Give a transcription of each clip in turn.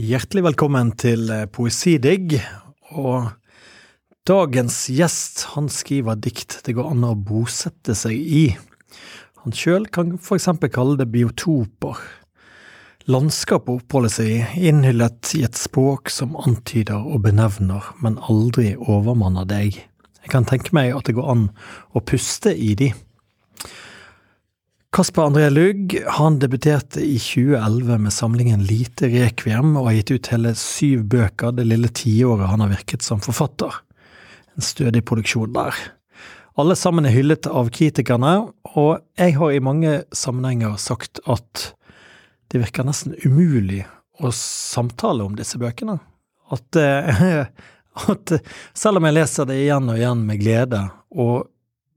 Hjertelig velkommen til eh, Poesidigg. Og dagens gjest han skriver dikt det går an å bosette seg i. Han sjøl kan eksempel kalle det biotoper. Landskap oppholder seg innhyllet i et språk som antyder og benevner, men aldri overmanner deg. Jeg kan tenke meg at det går an å puste i de. Kasper André Lugg han debuterte i 2011 med samlingen Lite rekviem, og har gitt ut hele syv bøker det lille tiåret han har virket som forfatter. En stødig produksjon der. Alle sammen er hyllet av kritikerne, og jeg har i mange sammenhenger sagt at det virker nesten umulig å samtale om disse bøkene. At, eh, at selv om jeg leser det igjen og igjen med glede, og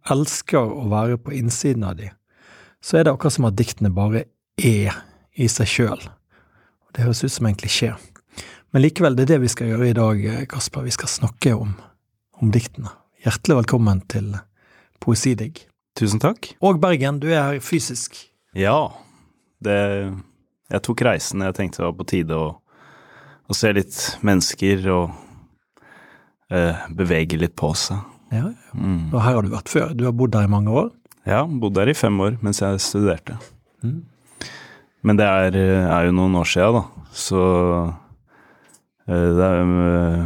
elsker å være på innsiden av de, så er det akkurat som at diktene bare er i seg sjøl. Det høres ut som en klisjé. Men likevel, det er det vi skal gjøre i dag, Kasper. Vi skal snakke om, om diktene. Hjertelig velkommen til Poesidigg. Tusen takk. Og Bergen, du er her fysisk. Ja, det Jeg tok reisen. Jeg tenkte det var på tide å, å se litt mennesker og eh, bevege litt på seg. Ja, ja. Mm. Og her har du vært før. Du har bodd der i mange år? Ja, bodde der i fem år mens jeg studerte. Mm. Men det er, er, jo noen år sia, da. Så eh, det er, eh,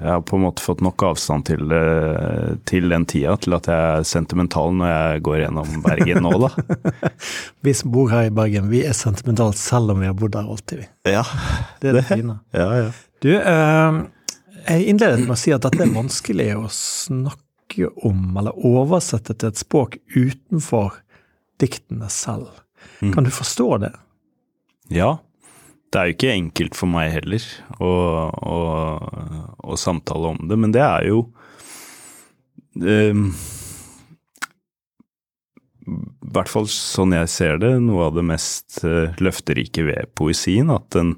jeg har på en måte fått nok avstand til, eh, til, den tida til at jeg er sentimental når jeg går gjennom Bergen nå, da. vi som bor her i Bergen, vi er sentimentale selv om vi har bodd der alltid, vi. Ja, det er det, det fine. Ja, ja. Du, jeg innledet med å si at dette er vanskelig å snakke snakke om, eller oversette til et språk utenfor diktene selv. Mm. Kan du forstå det? Ja. Det er jo ikke enkelt for meg heller å, å, å samtale om det, men det er jo um, i hvert fall sånn jeg ser det, noe av det mest uh, løfterike ved poesien. At den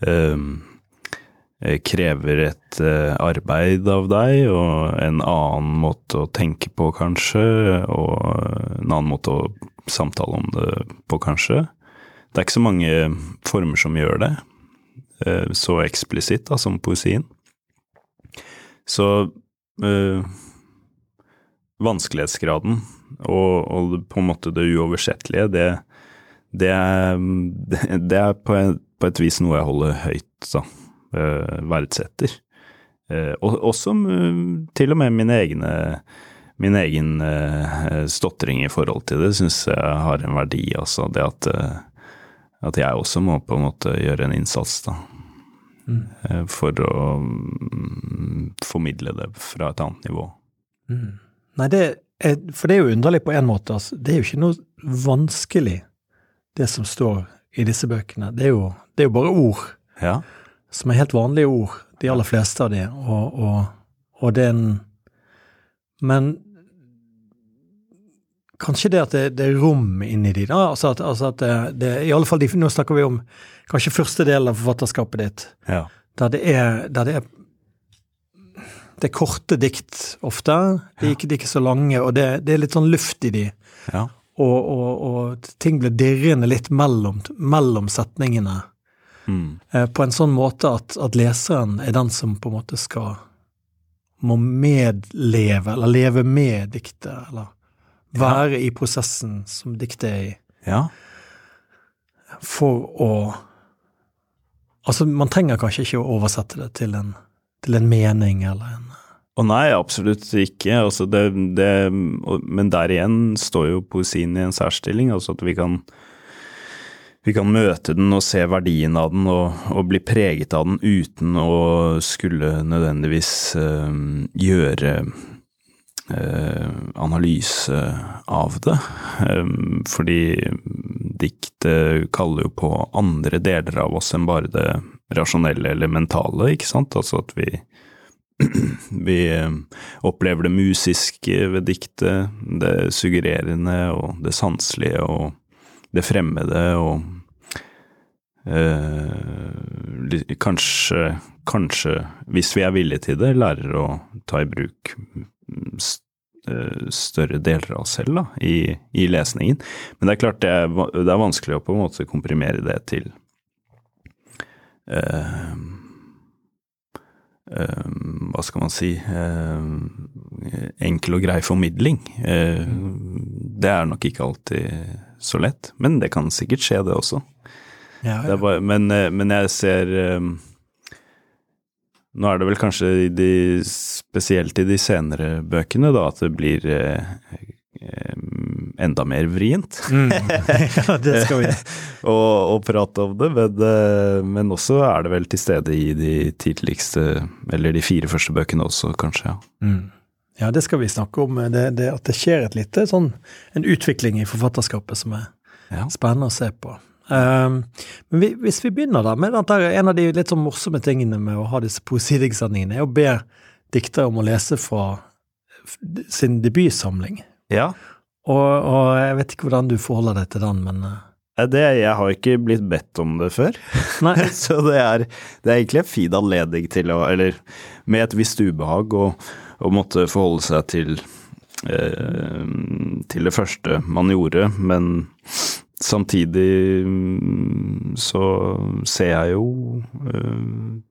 um, Eh, krever et eh, arbeid av deg, og en annen måte å tenke på, kanskje, og en annen måte å samtale om det på, kanskje. Det er ikke så mange former som gjør det eh, så eksplisitt da, som poesien. Så øh, vanskelighetsgraden og, og, på en måte det uoversettelige, det, det, er, det er på, på, et vis noe jeg holder høyt, da. Eh, verdsetter. Eh, og også til og med mine egne min egen stotring i forhold til det syns jeg har en verdi, altså. Det at, at, jeg også må på en måte gjøre en innsats, da. Mm. For å um, formidle det fra et annet nivå. Mm. Nei, det er, for det er jo underlig på en måte. Altså. Det er jo ikke noe vanskelig, det som står i disse bøkene. Det er jo, det er jo bare ord. Ja som er helt vanlige ord, de aller fleste av de, og, og, og det er en Men kanskje det at det, det er rom inni de, da. Altså at, altså at det, det, I alle fall de, nå snakker vi om kanskje første del av forfatterskapet ditt, ja. der det er, der det er det er korte dikt ofte. De er ikke, de er ikke så lange, og det, det, er litt sånn luft i de. Ja. Og, og, og, ting blir dirrende litt mellom, mellom setningene. Mm. Eh, på en sånn måte at, at, leseren er den som på en måte skal må medleve, eller leve med diktet, eller være ja. i prosessen som diktet er i. Ja. For å Altså, man trenger kanskje ikke å oversette det til en, til en mening eller en å nei, absolutt ikke. Altså det, det, men der igjen står jo poesien i en særstilling. Altså at vi kan vi kan møte den og se verdien av den og, og bli preget av den uten å skulle nødvendigvis øh, gjøre øh, analyse av det. Um, fordi diktet kaller jo på andre deler av oss enn bare det rasjonelle eller mentale, ikke sant. Altså at vi vi opplever det musiske ved diktet, det suggererende og det sanselige og det fremmede og eh, kanskje, kanskje, hvis vi er villige til det, lærer å ta i bruk eh, større deler av oss selv da, i, i, lesningen. Men det er klart det er, det er, vanskelig å på en måte komprimere det til eh, eh, Hva skal man si eh, Enkel og grei formidling. Eh, det er nok ikke alltid så lett, men det kan sikkert skje, det også. Ja, er bare, men, eh, men jeg ser um, Nå er det vel kanskje i de, spesielt i de senere bøkene da, at det blir eh, enda mer vrient Mm. ja, det skal vi. å, å prate om det, men, uh, men også er det vel til stede i de tidligste, eller de fire første bøkene også, kanskje. ja. Mm. Ja, det skal vi snakke om. Det, det, at det skjer et lite sånn en utvikling i forfatterskapet som er Ja. spennende å se på. Um, men vi, hvis vi begynner da med at en av de litt sånn morsomme tingene med å ha disse poesidiktsendingene, er å be diktere om å lese fra sin debutsamling. ja. Og, og jeg vet ikke hvordan du forholder deg til den, men Eh, Det, jeg har ikke blitt bedt om det før. Nei. Så det er, det er egentlig en fin anledning til å Eller med et visst ubehag å, å måtte forholde seg til eh, til det første man gjorde, men samtidig mm, så ser jeg jo eh,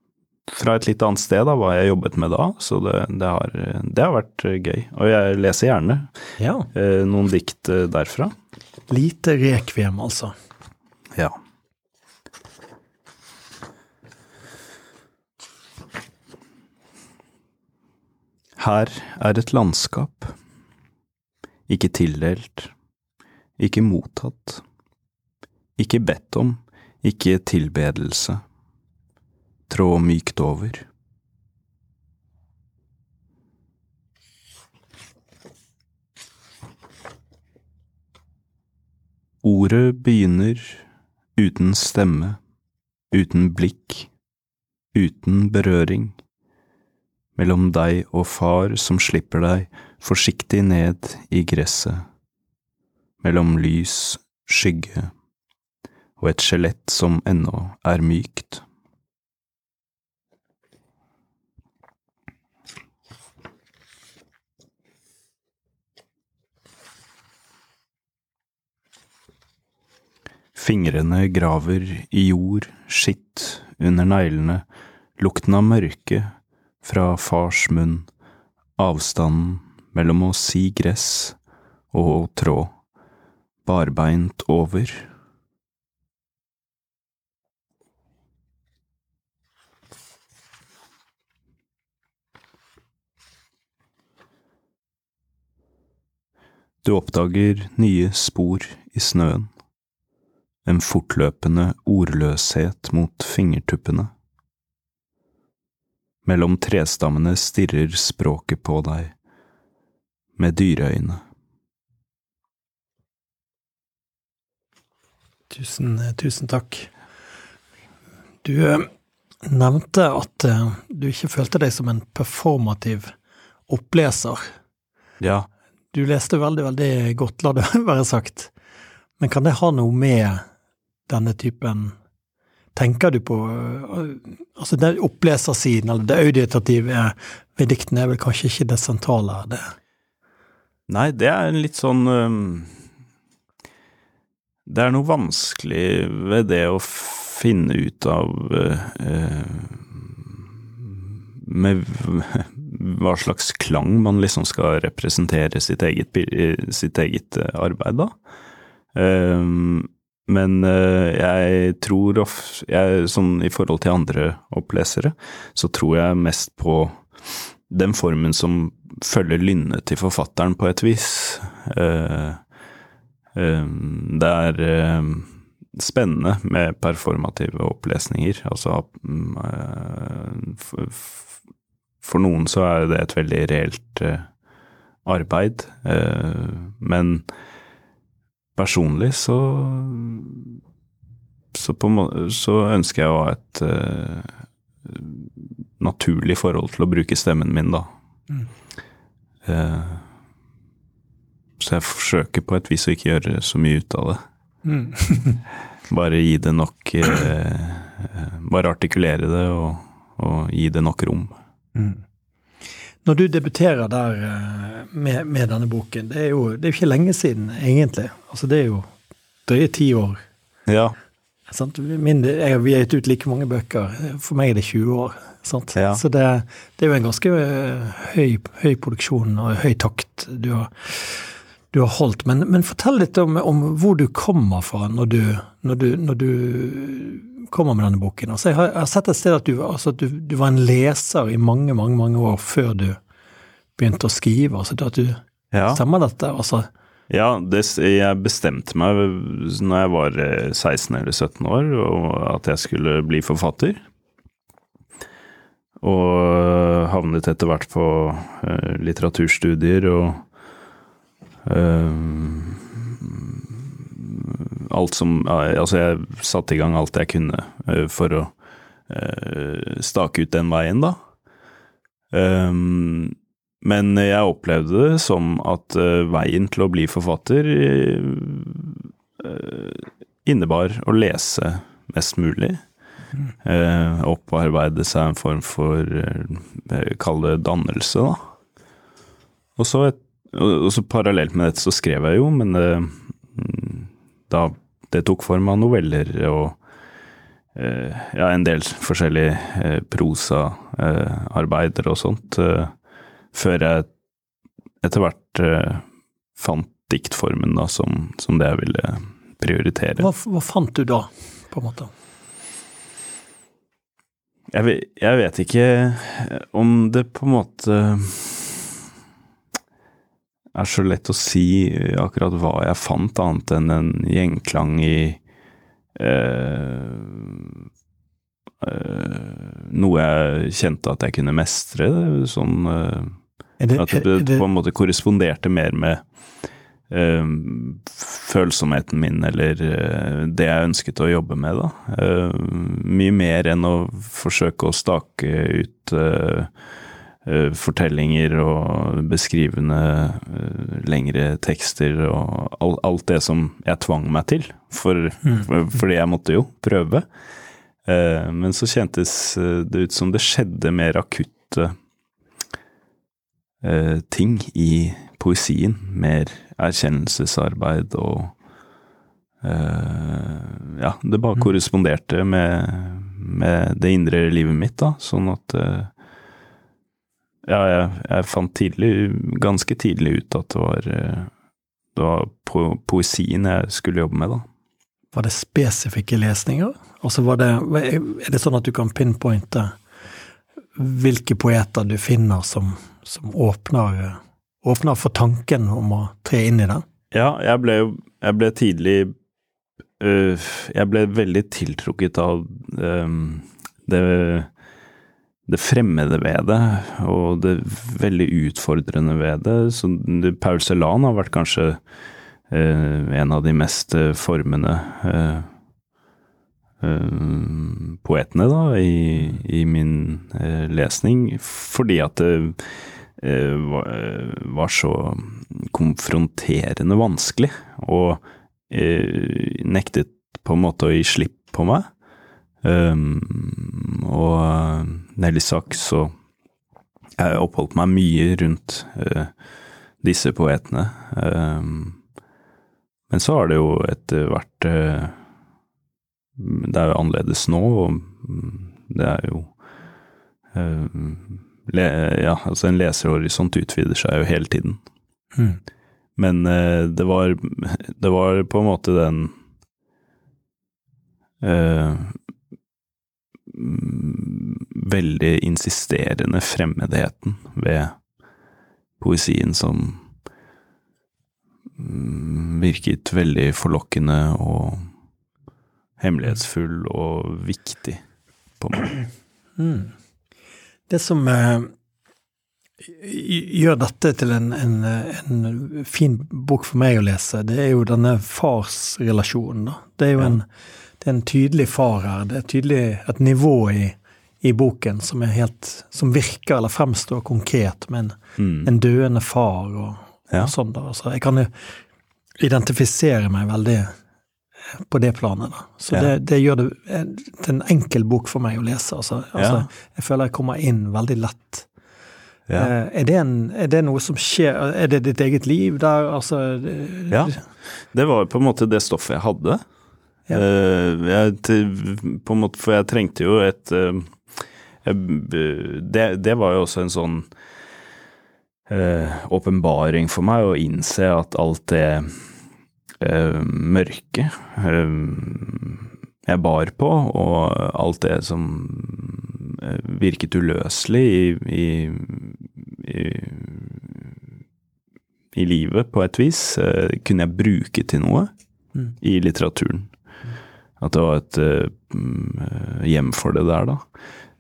fra et litt annet sted da, hva jeg jobbet med da, så det, det, har, det har vært eh, gøy. Og jeg leser gjerne ja. eh, noen dikt derfra. Lite rekviem, altså. Ja. Her er et landskap, ikke tildelt, ikke mottatt, ikke bedt om, ikke tilbedelse, trå mykt over. Ordet begynner uten stemme, uten blikk, uten berøring, mellom deg og far som slipper deg forsiktig ned i gresset, mellom lys, skygge og et skjelett som ennå er mykt. Fingrene graver i jord, skitt under neglene, lukten av mørke fra fars munn, avstanden mellom å si gress og å trå, barbeint over. Du oppdager nye spor i snøen en fortløpende ordløshet mot fingertuppene. Mellom trestammene stirrer språket på deg med dyreøyne. Tusen, tusen takk. Du eh, nevnte at eh, du ikke følte deg som en performativ oppleser. Ja, Du leste veldig, veldig godt, la det være sagt. Men kan det ha noe med denne typen Tenker du på øh, Altså, den opplesersiden, eller det auditative ved diktene, er vel kanskje ikke det sentrale? Det. Nei, det er litt sånn Det er noe vanskelig ved det å finne ut av øh, øh, Med hva slags klang man liksom skal representere sitt eget, sitt eget øh, arbeid, da. Ehm, men øh, jeg tror jeg, Sånn i forhold til andre opplesere, så tror jeg mest på den formen som følger lynnet til forfatteren på et vis. Eh, eh, det er eh, spennende med performative opplesninger. Altså mm, eh, for, noen så er det et veldig reelt eh, arbeid, eh, men personlig så så, på, en så ønsker jeg å ha et uh, naturlig forhold til å bruke stemmen min, da. Mm. Uh, så jeg forsøker på et vis å ikke gjøre så mye ut av det. Bare gi det nok eh, Bare artikulere det og, og gi det nok rom. Mm. Når du debuterer der eh, med, med denne boken, det er jo det er ikke lenge siden, egentlig. Altså, det er jo drøye ti år. Ja. Sant? Min, jeg, vi har gitt ut like mange bøker. For meg er det 20 år. Sant? Ja. Så det, det, er jo en ganske høy, høy produksjon og høy takt du har, du har holdt. Men, men, fortell litt om, om, hvor du kommer fra når du, når du, når du kommer med denne boken. Altså, jeg, har, jeg, har, sett et sted at, du, altså, at du, du, var en leser i mange, mange, mange år før du begynte å skrive. Altså, at du, ja. Stemmer dette? Altså, ja, det, jeg bestemte meg når jeg var 16 eller 17 år, at jeg skulle bli forfatter. Og havnet etter hvert på uh, litteraturstudier og Alt som Altså, jeg satte i gang alt jeg kunne uh, for å stake ut den veien, da. Um, men jeg opplevde det som at veien til å bli forfatter innebar å lese mest mulig. Opparbeide seg en form for Kall det dannelse, da. Og så, et, og så parallelt med dette så skrev jeg jo, men da det tok form av noveller og ja, en del forskjellige prosaarbeider og sånt. Uh, før jeg etter hvert fant diktformen da, som, som, det jeg ville prioritere. Hva, hva, fant du da, på en måte? Jeg vet, jeg vet ikke om det på en måte er så lett å si akkurat hva jeg fant, annet enn en gjengklang i eh, eh, noe jeg kjente at jeg kunne mestre. Sånn eh, det, at det, det, på en måte korresponderte mer med uh, følsomheten min, eller det jeg ønsket å jobbe med, da. Uh, mye mer enn å forsøke å stake ut fortellinger og beskrivende lengre tekster og alt det som jeg tvang meg til, for, mm. fordi jeg måtte jo prøve. men så kjentes det ut som det skjedde mer akutte eh, ting i poesien. Mer erkjennelsesarbeid og eh, Ja, det bare mm. korresponderte med, med, det indre livet mitt, da, sånn at eh, Ja, jeg, jeg, fant tidlig, ganske tidlig ut at det var, eh, det var po poesien jeg skulle jobbe med, da. Var det spesifikke lesninger? Altså var det, er det sånn at du kan pinpointe hvilke poeter du finner som som åpner, åpner, for tanken om å tre inn i den? Ja, jeg ble Jeg ble tidlig øh, Jeg ble veldig tiltrukket av øh, det, det fremmede ved det, og det veldig utfordrende ved det. Så Paul Celan har vært kanskje eh, en av de mest formende eh, poetene da, i, i min lesning, fordi at det Eh, var så konfronterende vanskelig, og eh, nektet på en måte å gi slipp på meg. Um, og Nelly Sachs så jeg oppholdt meg mye rundt uh, disse poetene. Um, men så har det jo etter hvert uh, Det er jo annerledes nå, og det er jo uh, ja, altså en leserhorisont utvider seg jo hele tiden. Mm. Men eh, det var Det var på en måte den eh, veldig insisterende fremmedheten ved poesien som mm, virket veldig forlokkende og hemmelighetsfull og viktig på meg. Mm. Det som eh, gjør dette til en, en, en, fin bok for meg å lese, det er jo denne farsrelasjonen. Da. Det er jo en, det er en tydelig far her. Det er tydelig et nivå i, i boken som, helt, som virker eller fremstår konkret, med en, mm. en døende far og, ja. og sånn. da. Så jeg kan jo identifisere meg veldig på det planet. Da. Så ja. det, det, gjør det til en enkel bok for meg å lese. Altså. Altså, ja. Jeg føler jeg kommer inn veldig lett. Ja. Eh, er, det en, er, det noe som skjer Er det ditt eget liv der? Altså, ja. Det var på en måte det stoffet jeg hadde. Ja. Eh, jeg, på en måte, for jeg trengte jo et eh, det, det var jo også en sånn eh, åpenbaring for meg å innse at alt det mørke jeg bar på, og alt det som virket uløselig i, i, i, i livet, på et vis, kunne jeg bruke til noe Mm. i litteraturen. At det var et eh, hjem for det der, da.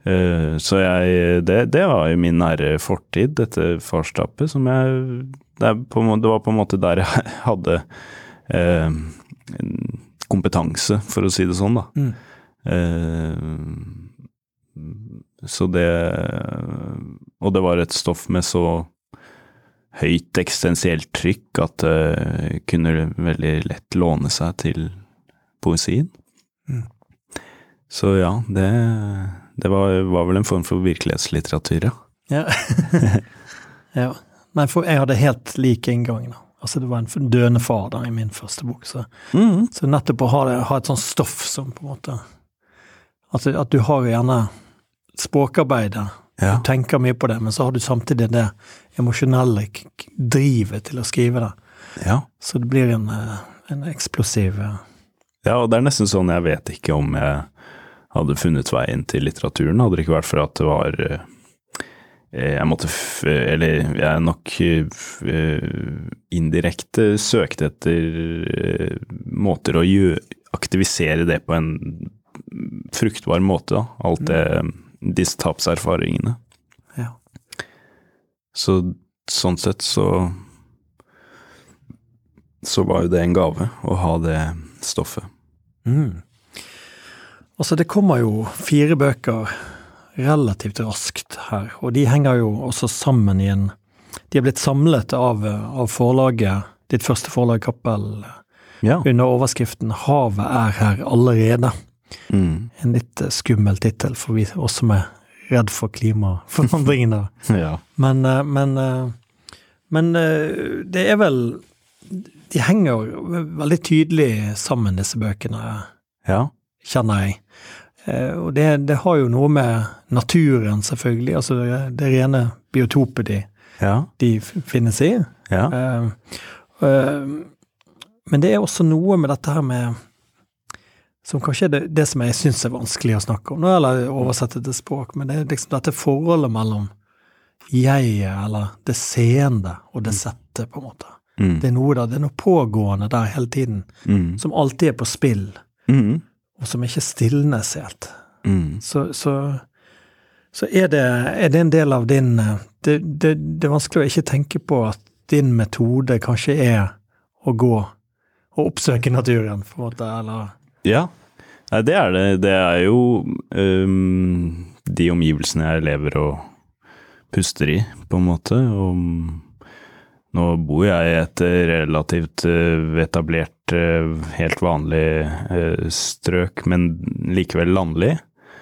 Eh, Så jeg det, det var jo min nære fortid, dette farstappet, som jeg det, på, det var på en måte der jeg hadde eh, kompetanse, for å si det sånn, da. Mm. Eh, så det Og det var et stoff med så høyt eksistensielt trykk at det kunne veldig lett låne seg til poesien. Mm. Så ja, det, det var, var vel en form for virkelighetslitteratur, ja. Ja. ja. Nei, for jeg hadde helt lik inngang, da. Altså, det var en døende far da, i min første bok, så, så nettopp å ha, det, ha et sånt stoff som på en måte At, at du har gjerne språkarbeidet, Ja. du tenker mye på det, men så har du samtidig det emosjonelle drivet til å skrive det. ja. Så det blir en, eh, en eksplosiv eh, Ja, og det er nesten sånn jeg vet ikke om jeg hadde funnet veien til litteraturen, hadde det ikke vært for at det var eh, Jeg måtte f Eller jeg nok eh, indirekte søkte etter eh, måter å aktivisere det på en fruktbar måte, da. Alt det Disse tapserfaringene. Ja. Så sånn sett så Så var jo det en gave å ha det stoffet. Mm. Altså, det kommer jo fire bøker relativt raskt her, og de henger jo også sammen i en De er blitt samlet av, av forlaget, ditt første forlag, Kappel, Ja. under overskriften 'Havet er her allerede'. Mm. En litt eh, skummel tittel for vi oss som er redd for klimaforandringene. Ja. Men, eh, men, eh, men det er vel De henger veldig tydelig sammen, disse bøkene Ja. kjenner jeg. Eh, Og det, det har jo noe med naturen, selvfølgelig. Altså det, det rene biotopet de, Ja. de finnes i. Ja. Uh, uh, Men det er også noe med dette her med Som kanskje er det, det som jeg syns er vanskelig å snakke om, eller oversette til språk, men det er liksom dette forholdet mellom jeget, eller det seende, og det sette, på en måte. Mm. Det er noe der, det er noe pågående der hele tiden, Mm. som alltid er på spill, Mm. Og som ikke stilnes helt. Mm. så, så, så er, det, er det en del av din eh, det, det, det er vanskelig å ikke tenke på at din metode kanskje er å gå og oppsøke naturen, på en måte, eller Ja. Nei, det er det. Det er jo um, de omgivelsene jeg lever og puster i, på en måte. Og nå bor jeg i et eh, relativt øh, etablert, øh, helt vanlig øh, strøk, men likevel landlig.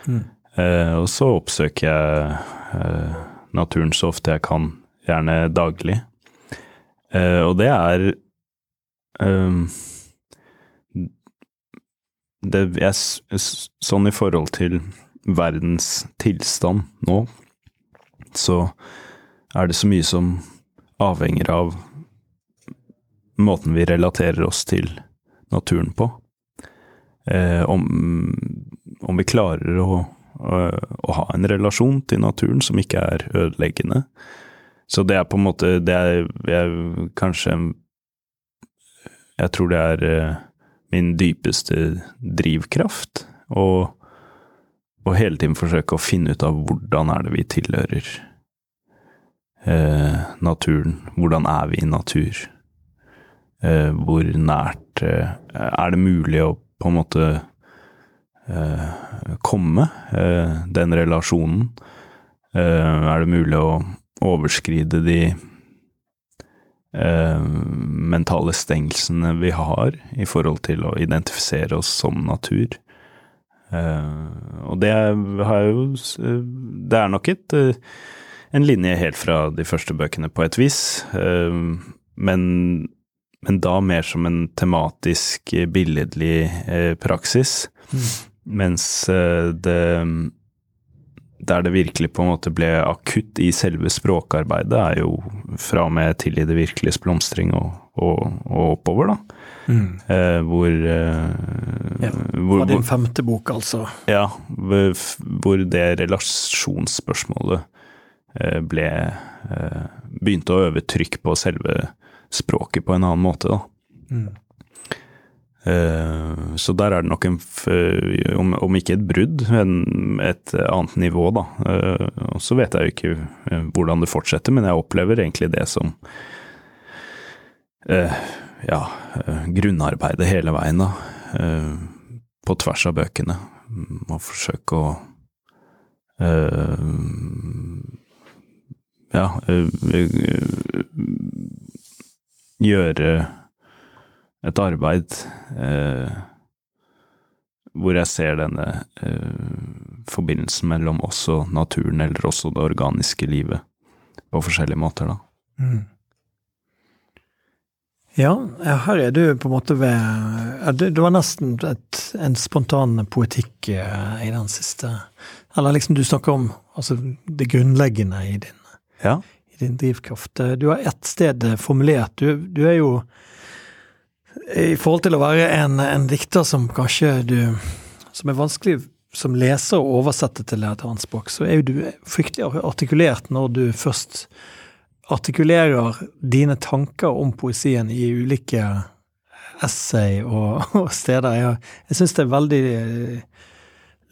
Mm. Eh, og så oppsøker jeg eh, naturen så ofte jeg kan, gjerne daglig. Eh, og det er ehm, det, s- Sånn i forhold til verdens tilstand nå, så er det så mye som avhenger av måten vi relaterer oss til naturen på. Eh, om, om vi klarer å, å, å ha en relasjon til naturen som ikke er ødeleggende. Så det er på en måte Det er, jeg, kanskje Jeg tror det er eh, min dypeste drivkraft. Og hele tiden forsøke å finne ut av hvordan er det vi tilhører eh, naturen. Hvordan er vi i natur? Eh, hvor nært eh, er det mulig å på en måte eh, komme eh, den relasjonen? Eh, er det mulig å overskride de mentale stengslene vi har i forhold til å identifisere oss som natur? Eh, og det har jo Det er nok et eh, en linje helt fra de første bøkene, på et vis. Eh, men men da mer som en tematisk, eh, billedlig praksis. praksis. Mens eh, det der det virkelig på en måte ble akutt i selve språkarbeidet, er jo fra og med til i det virkeliges blomstring og, og, og oppover, da. Mm. Eh, hvor, eh, Ja, hvor, Fra din femte bok, altså. Ja, hvor det relasjonsspørsmålet eh, ble eh, Begynte å øve trykk på selve språket på en annen måte, da. Mm. Eh, Så der er det nok en, om, ikke et brudd, men et annet nivå, da. Eh, Og så vet jeg jo ikke eh, hvordan det fortsetter, men jeg opplever egentlig det som eh, ja, eh, grunnarbeidet hele veien, da. Eh, På tvers av bøkene. Må forsøke å eh, ja eh, gjøre et arbeid eh, hvor jeg ser denne eh, forbindelsen mellom også naturen, eller også det organiske livet, på forskjellige måter, da. Mm. Ja, her er du på en måte ved Det var nesten et, en spontan poetikk i den siste Eller liksom du snakker om altså, det grunnleggende i din, Ja. i din drivkraft. Eh, Du har ett sted eh, formulert Du, du er jo I forhold til å være en, en dikter som kanskje du Som er vanskelig som leser å oversette til et annet språk, så er jo du fryktelig artikulert når du først artikulerer dine tanker om poesien i ulike essay og, og steder. Jeg, jeg syns det er veldig eh,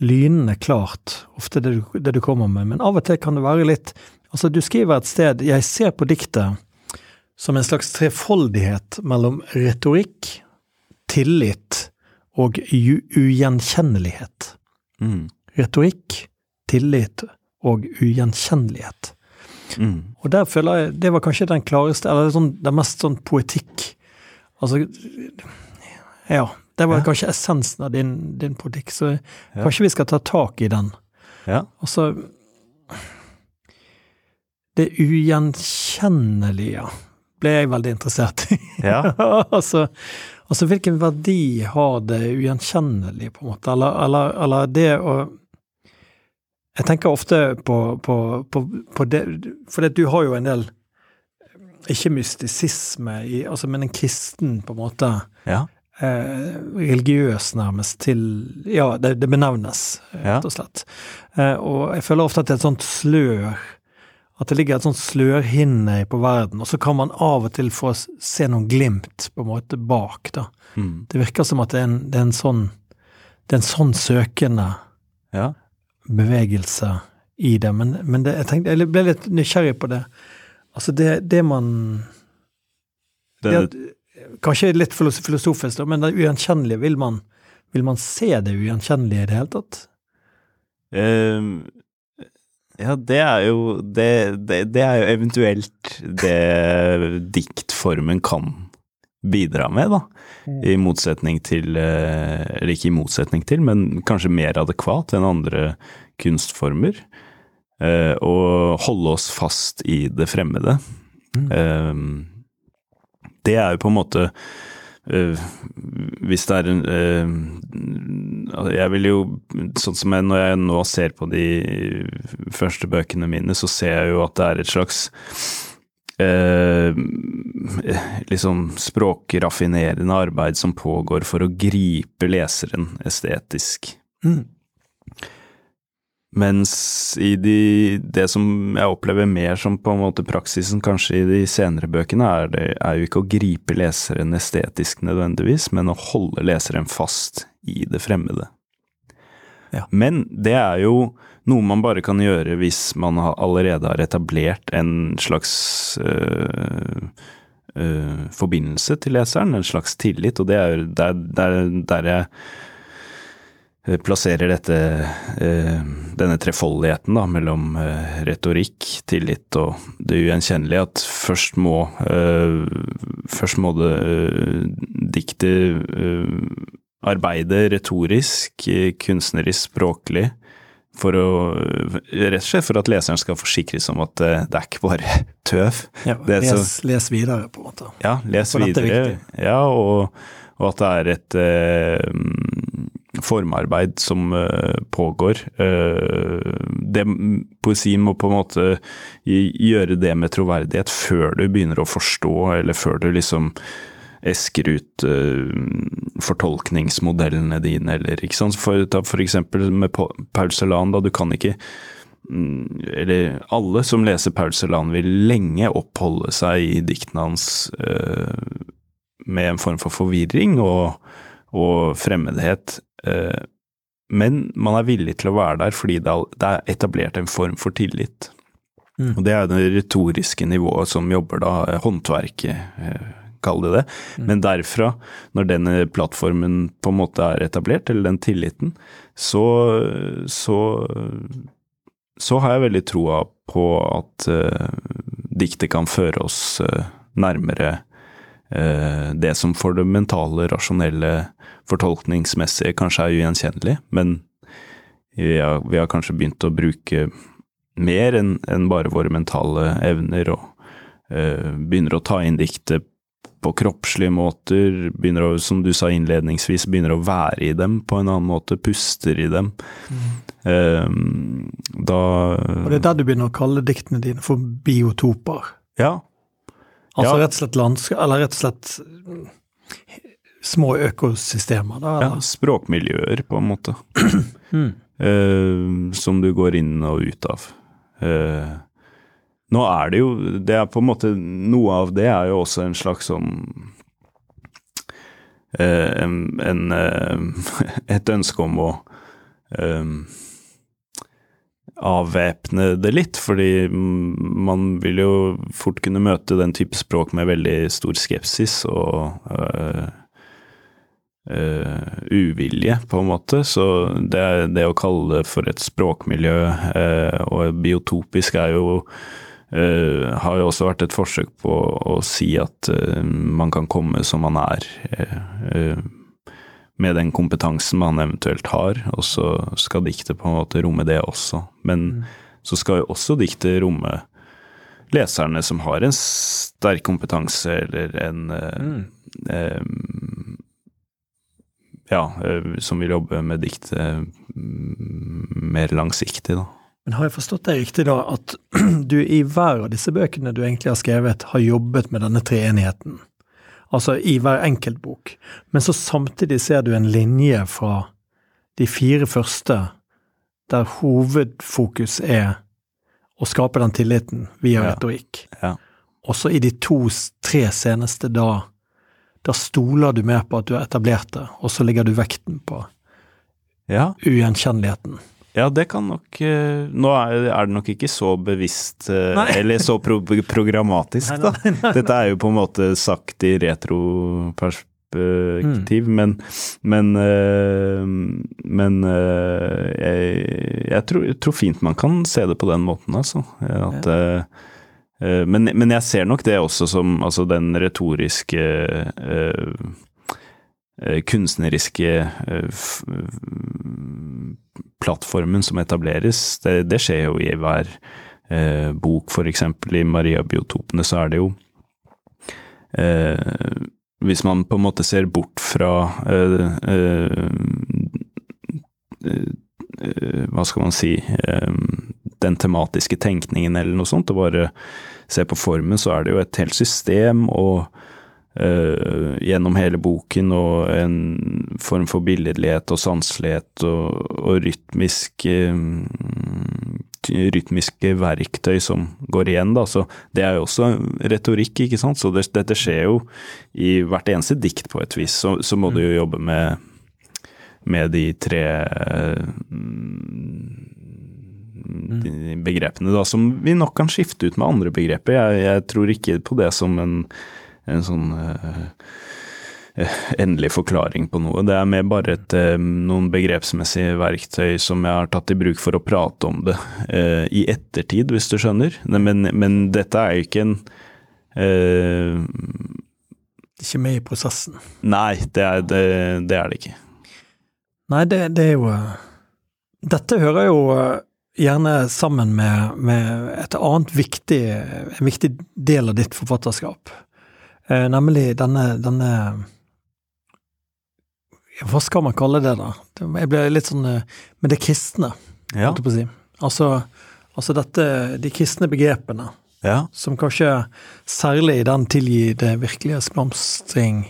lynende klart, ofte det du, det du kommer med, men av og til kan det være litt Altså, du skriver et sted Jeg ser på diktet som en slags trefoldighet mellom retorikk, tillit og ugjenkjennelighet. Mm. Retorikk, tillit og ugjenkjennelighet. Mm. Og der føler jeg det var kanskje den klareste, eller sånn, den mest sånn poetikk Altså Ja. Det var Ja. kanskje essensen av din, din politikk, så Ja. kanskje vi skal ta tak i den. Ja. Altså Det ugjenkjennelige ble jeg veldig interessert i. Ja. altså, altså hvilken verdi har det ugjenkjennelige, på en måte? Eller, eller, eller det å Jeg tenker ofte på, på, på, på det For du har jo en del Ikke mystisisme, i, altså, men en kristen, på en måte. Ja. Eh, religiøs, nærmest, til Ja, det, det benevnes, rett og slett. Eh, og jeg føler ofte at det er et sånt slør At det ligger et sånt slørhinne på verden, og så kan man av og til få se noen glimt på en måte bak, da. Mm. Det virker som at det er en, det er en sånn Det er en sånn søkende ja. bevegelse i det, men, men det, jeg, tenkte, jeg ble litt nysgjerrig på det. Altså, det, det man Kanskje litt filosofisk, da, men det ugjenkjennelige, vil man, vil man se det ugjenkjennelige i det hele tatt? Ehm, ja, det er jo det, det, det er jo eventuelt det diktformen kan bidra med, da. I motsetning til eh, Eller ikke i motsetning til, men kanskje mer adekvat enn andre kunstformer. Og Å holde oss fast i det fremmede. Mm. det er jo på en måte eh, hvis det er en eh, Jeg vil jo Sånn som jeg, når jeg nå ser på de første bøkene mine, så ser jeg jo at det er et slags eh, liksom språkraffinerende arbeid som pågår for å gripe leseren estetisk. Mm. Mens i de, det som jeg opplever mer som på en måte praksisen kanskje i de senere bøkene, er, det, er jo ikke å gripe leseren estetisk nødvendigvis, men å holde leseren fast i det fremmede. Ja. Men det er jo noe man bare kan gjøre hvis man allerede har etablert en slags øh, øh, forbindelse til leseren, en slags tillit, og det er der, der, der jeg plasserer dette, øh, denne trefoldigheten da, mellom retorikk, tillit og det ugjenkjennelige, at først må, først må det diktet eh, arbeide retorisk, eh, kunstnerisk, språklig, for å Rett og slett for at leseren skal forsikres om at eh, det er ikke bare tøv. Ja, Det les, så- les videre, på en måte. Ja, les For er videre. Ja, og, og at det er et eh, formarbeid som eh, pågår. Eh, det, poesi må på en måte gjøre det med troverdighet før du begynner å forstå, eller før du liksom esker ut uh, fortolkningsmodellene dine, eller ikke sant. For, ta for eksempel med Paul Celan, da du kan ikke mm, eller alle som leser Paul Celan vil lenge oppholde seg i diktene hans uh, med en form for forvirring og, og fremmedhet. Uh, men man er villig til å være der fordi det er- er etablert en form for tillit. Mm. Og det er det retoriske nivået som jobber da, eh, håndverket, eh, kall det det. Men derfra, når denne plattformen på en måte er etablert, eller den tilliten, så, så, så har jeg veldig troa på at uh, diktet kan føre oss uh, nærmere uh, det som for det mentale, rasjonelle, fortolkningsmessige kanskje er ugjenkjennelig, men vi har, vi har kanskje begynt å bruke mer enn en bare våre mentale evner, og eh, begynner å ta inn diktet på kroppslige måter, begynner å, som du sa innledningsvis, begynner å være i dem på en annen måte, puster i dem. Eh, da Og det er der du begynner å kalle diktene dine for biotoper. Ja, Altså Ja. rett og slett landskap, eller rett og slett mm, små økosystemer, da. ja, språkmiljøer, på en måte. Mm. Uh, som du går inn og ut av. Eh, nå er det jo Det er på en måte Noe av det er jo også en slags sånn eh, en, en, eh, Et ønske om å eh, avvæpne det litt, fordi man vil jo fort kunne møte den type språk med veldig stor skepsis og eh, eh, uvilje, på en måte. Så det, det å kalle det for et språkmiljø eh, og biotopisk er jo eh, har jo også vært et forsøk på å si at uh, man kan komme som man er, eh, med den kompetansen man eventuelt har, og så skal diktet på en måte romme det også. Men så skal jo også diktet romme leserne som har en sterk kompetanse eller en mm. ja, som vil jobbe med diktet mm, mer langsiktig, da. Men har jeg forstått deg riktig da, at du i hver av disse bøkene du egentlig har skrevet, har jobbet med denne treenigheten? Altså i hver enkelt bok. Men så samtidig ser du en linje fra de fire første, der hovedfokus er å skape den tilliten via Ja. retorikk. Ja. Og så i de to-tre seneste, da, da stoler du mer på at du har etablert det, og så legger du vekten på Ja, ugjenkjenneligheten. Ja det kan nok eh, Nå er, det nok ikke så bevisst, eh, Nei. eller så pro programmatisk, Nei, da. nei, nei. Dette er jo på en måte sagt i retroperspektiv, men Men, eh, men jeg, jeg, tror, jeg tror fint man kan se det på den måten, altså. At, ja. men, men jeg ser nok det også som altså den retoriske kunstneriske eh, plattformen som etableres. Det, det skjer jo i hver eh, bok, eksempel i Maria-biotopene så er det jo eh, Hvis man på en måte ser bort fra eh, eh, eh, Hva skal man si eh, Den tematiske tenkningen eller noe sånt, og bare se på formen, så er det jo et helt system og eh, gjennom hele boken, og en form for billedlighet og sanselighet og, og rytmisk eh, rytmiske verktøy som går igjen, da. Så det er jo også retorikk, ikke sant. Så det, dette skjer jo i hvert eneste dikt på et vis. Så, så må du jo jobbe med, med de tre mm, de begrepene, da, som vi nok kan skifte ut med andre begreper. Jeg, jeg tror ikke på det som en, en sånn eh, eh, endelig forklaring på noe. Det er mer bare et, eh, noen begrepsmessige verktøy som jeg har tatt i bruk for å prate om det eh, i ettertid, hvis du skjønner. Men, men dette er jo ikke en eh, Ikke med i prosessen. Nei, det er det, det er det ikke. Nei, det, det er jo Dette hører jo gjerne sammen med, med et annet viktig, en viktig del av ditt forfatterskap, nemlig denne, denne Hva skal man kalle det, da? Jeg ble litt sånn Men det kristne, Ja. holdt jeg på å si. Altså, altså dette, de kristne begrepene, ja. som kanskje særlig i den tilgitte virkelighetsblomstring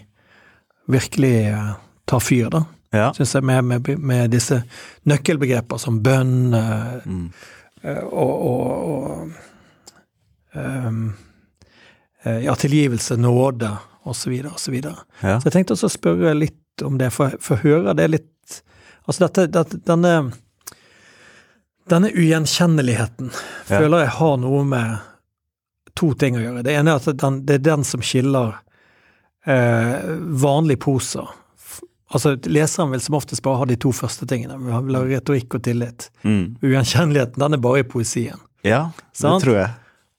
virkelig eh, tar fyr, da. Ja. Syns jeg, med, med, med disse nøkkelbegreper som bønn eh, Mm. eh, og, og, og eh, Ja, tilgivelse, nåde, osv., osv. Ja. Så jeg tenkte også å spørre litt om det, for for jeg hører det litt Altså dette, dette denne denne ugjenkjenneligheten føler jeg har noe med to ting å gjøre. Det ene er at den, det er den som skiller eh, vanlig prosa. Altså, leseren vil som oftest bare ha de to første tingene. Han vil ha retorikk og tillit. Mm. Ugjenkjenneligheten, den er bare i poesien. ja, det Sant? tror jeg.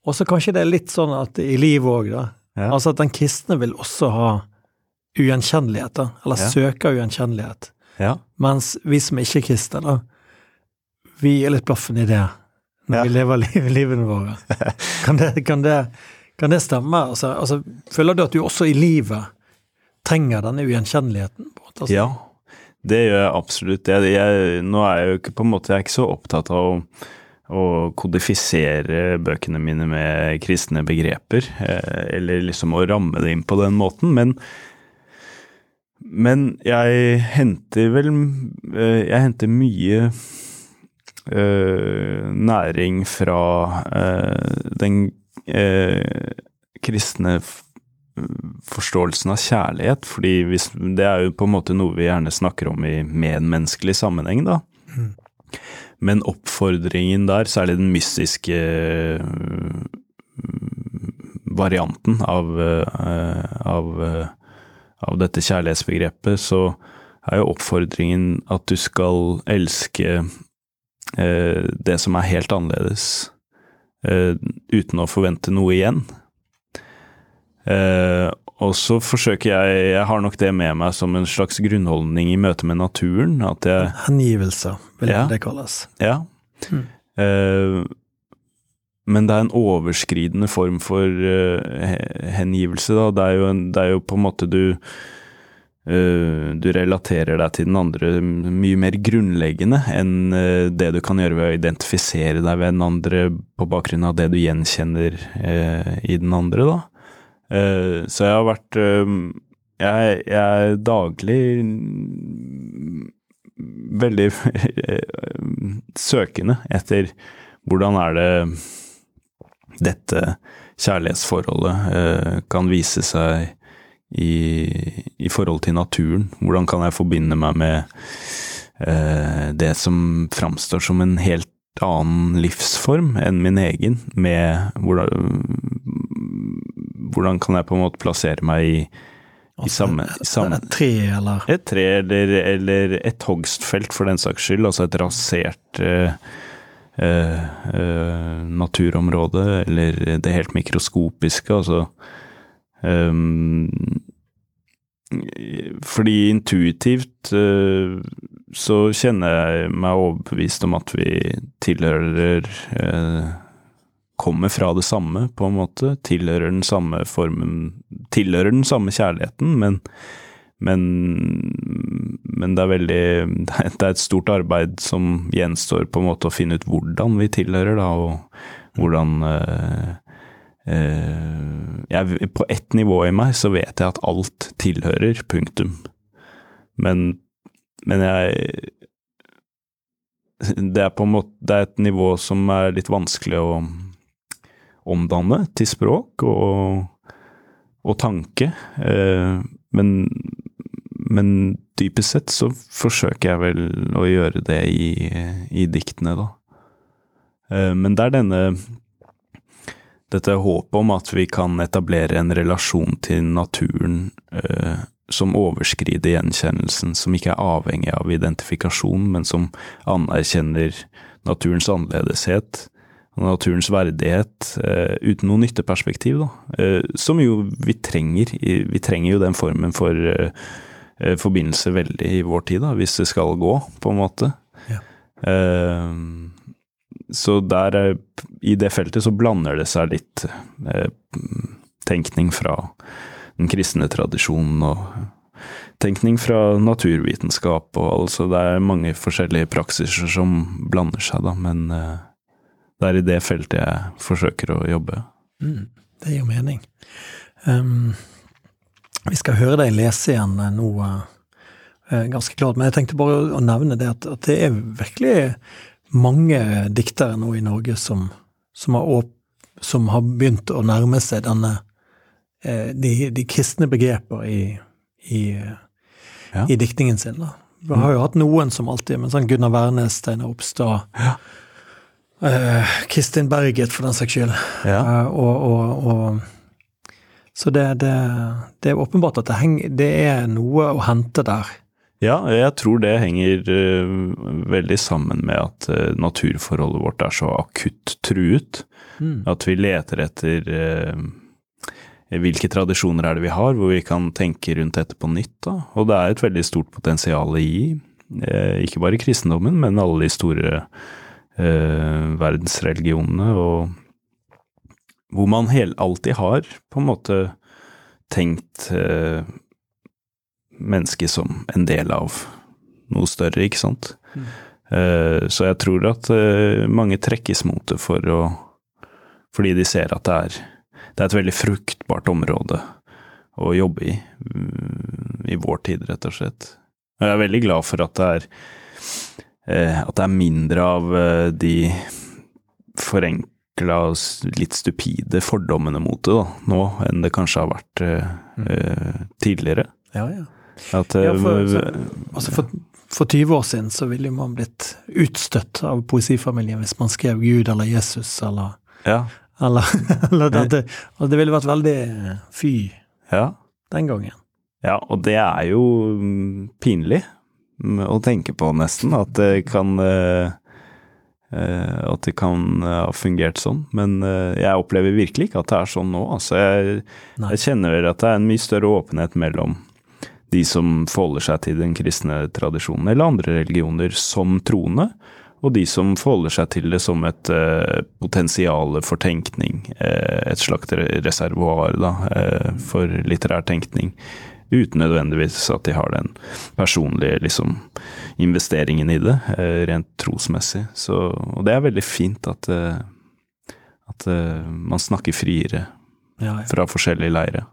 Og så kanskje det er litt sånn at i livet òg, da. Ja. Altså at den kristne vil også ha ugjenkjennelighet, da. Eller Ja. søker ugjenkjennelighet. Ja. Mens vi som ikke er kristne, da, vi er litt blaffen i det når vi lever liv, livene våre. Kan det, kan det, kan det stemme? Altså, altså, føler du at du også i livet trenger denne ugjenkjenneligheten? på? Altså, Ja, det gjør jeg absolutt. Jeg, jeg, nå er jeg jo ikke på en måte jeg er ikke så opptatt av å, å kodifisere bøkene mine med kristne begreper, eh, eller liksom å ramme det inn på den måten, men men jeg henter vel eh, Jeg henter mye øh, næring fra øh, den øh, kristne forståelsen av kjærlighet, fordi hvis, det er jo på en måte noe vi gjerne snakker om i medmenneskelig sammenheng, da. Mm. Men oppfordringen der, særlig den mystiske øh, varianten av, øh, av, øh, av dette kjærlighetsbegrepet, så er jo oppfordringen at du skal elske det som er helt annerledes, uten å forvente noe igjen. Og så forsøker jeg Jeg har nok det med meg som en slags grunnholdning i møte med naturen. At jeg Hengivelse, vil Ja. det kalles. Ja. Mm. Uh, men det er en overskridende form for uh, hengivelse, da. Det er, en, det er jo på en måte du uh, Du relaterer deg til den andre mye mer grunnleggende enn det du kan gjøre ved å identifisere deg ved den andre på bakgrunn av det du gjenkjenner i den andre, da. Eh, så jeg har vært eh, jeg, jeg er daglig veldig søkende etter hvordan er det dette kjærlighetsforholdet eh, kan vise seg i, i forhold til naturen. Hvordan kan jeg forbinde meg med det som framstår som en helt annen livsform enn min egen, med hvordan, hvordan kan jeg på en måte plassere meg i, i samme, i samme Et tre, eller? Et tre eller, eller et hogstfelt for den saks skyld, altså et rasert eh, eh, eh, naturområde, eller det helt mikroskopiske, altså. Um, Fordi intuitivt så kjenner jeg meg overbevist om at vi tilhører eh, Kommer fra det samme, på en måte. Tilhører den samme formen Tilhører den samme kjærligheten, men men, men det er veldig Det er et stort arbeid som gjenstår på en måte å finne ut hvordan vi tilhører, da, og hvordan øh, øh, jeg, På ett nivå i meg så vet jeg at alt tilhører, punktum. Men, men jeg Det er på en måte Det er et nivå som er litt vanskelig å omdanne til språk og, og tanke. Eh, men, men dypest sett så forsøker jeg vel å gjøre det i, i diktene, da. Eh, men det er denne dette håpet om at vi kan etablere en relasjon til naturen eh, som overskrider gjenkjennelsen, som ikke er avhengig av identifikasjon, men som anerkjenner naturens annerledeshet naturens verdighet eh, uten noe nytteperspektiv, da. Eh, som jo vi trenger. Vi trenger jo den formen for eh, forbindelse veldig i vår tid, da, hvis det skal gå, på en måte. Ja. Så der, i det feltet, så blander det seg litt tenkning fra den kristne tradisjonen og tenkning fra naturvitenskap og altså det er mange forskjellige praksiser som blander seg, da, men det er i det feltet jeg forsøker å jobbe. Mm, det gir mening. Um, vi skal høre deg lese igjen nå uh, ganske klart, men jeg tenkte bare å nevne det at, at det er virkelig mange diktere nå i Norge som, som, har, som har, begynt å nærme seg denne uh, de, de, kristne begreper i, i, ja. i, diktningen sin. Da. Vi har jo hatt noen som alltid, men sånn Gunnar Wærnes, Steinar Opstad ja. Eh, Kristin Berget, for den saks skyld. Ja. Uh, og, og, og, så det, det, det, er åpenbart at det, henger, det er noe å hente der. Ja, jeg tror det henger uh, veldig sammen med at uh, naturforholdet vårt er så akutt truet. Mm. At vi leter etter uh, hvilke tradisjoner er det vi har, hvor vi kan tenke rundt dette på nytt. Da. Og det er et veldig stort potensial i, ikke bare kristendommen, men alle de store verdensreligionene, og hvor man hel, alltid har på en måte tenkt mennesket som en del av noe større, ikke sant. Mm. Eh, så jeg tror at eh, mange trekkes mot det for å Fordi de ser at det er, det er et veldig fruktbart område å jobbe i, um, i vår tid, rett og slett. Og jeg er veldig glad for at det er, at det er mindre av de forenkla, litt stupide fordommene mot det da, nå, enn det kanskje har vært mm. tidligere. Ja, ja. At, ja, for, altså for, for, 20 år siden så ville man blitt utstøtt av poesifamilien hvis man skrev Gud eller Jesus eller ja. Eller, eller dette. Og det ville vært veldig fy ja. den gangen. Ja, og det er jo mm, pinlig å tenke på, nesten, at det kan uh, at det kan ha fungert sånn, men jeg opplever virkelig ikke at det er sånn nå. Altså, jeg, jeg kjenner at det er en mye større åpenhet mellom de som forholder seg til den kristne tradisjonen eller andre religioner som troende, og de som forholder seg til det som et uh, potensial for tenkning, uh, et slags reservoar da, uh, for litterær tenkning, uten nødvendigvis at de har den personlige liksom, investeringen i det, rent trosmessig. Så, og det er veldig fint at, at man snakker friere ja, ja. fra forskjellige leire.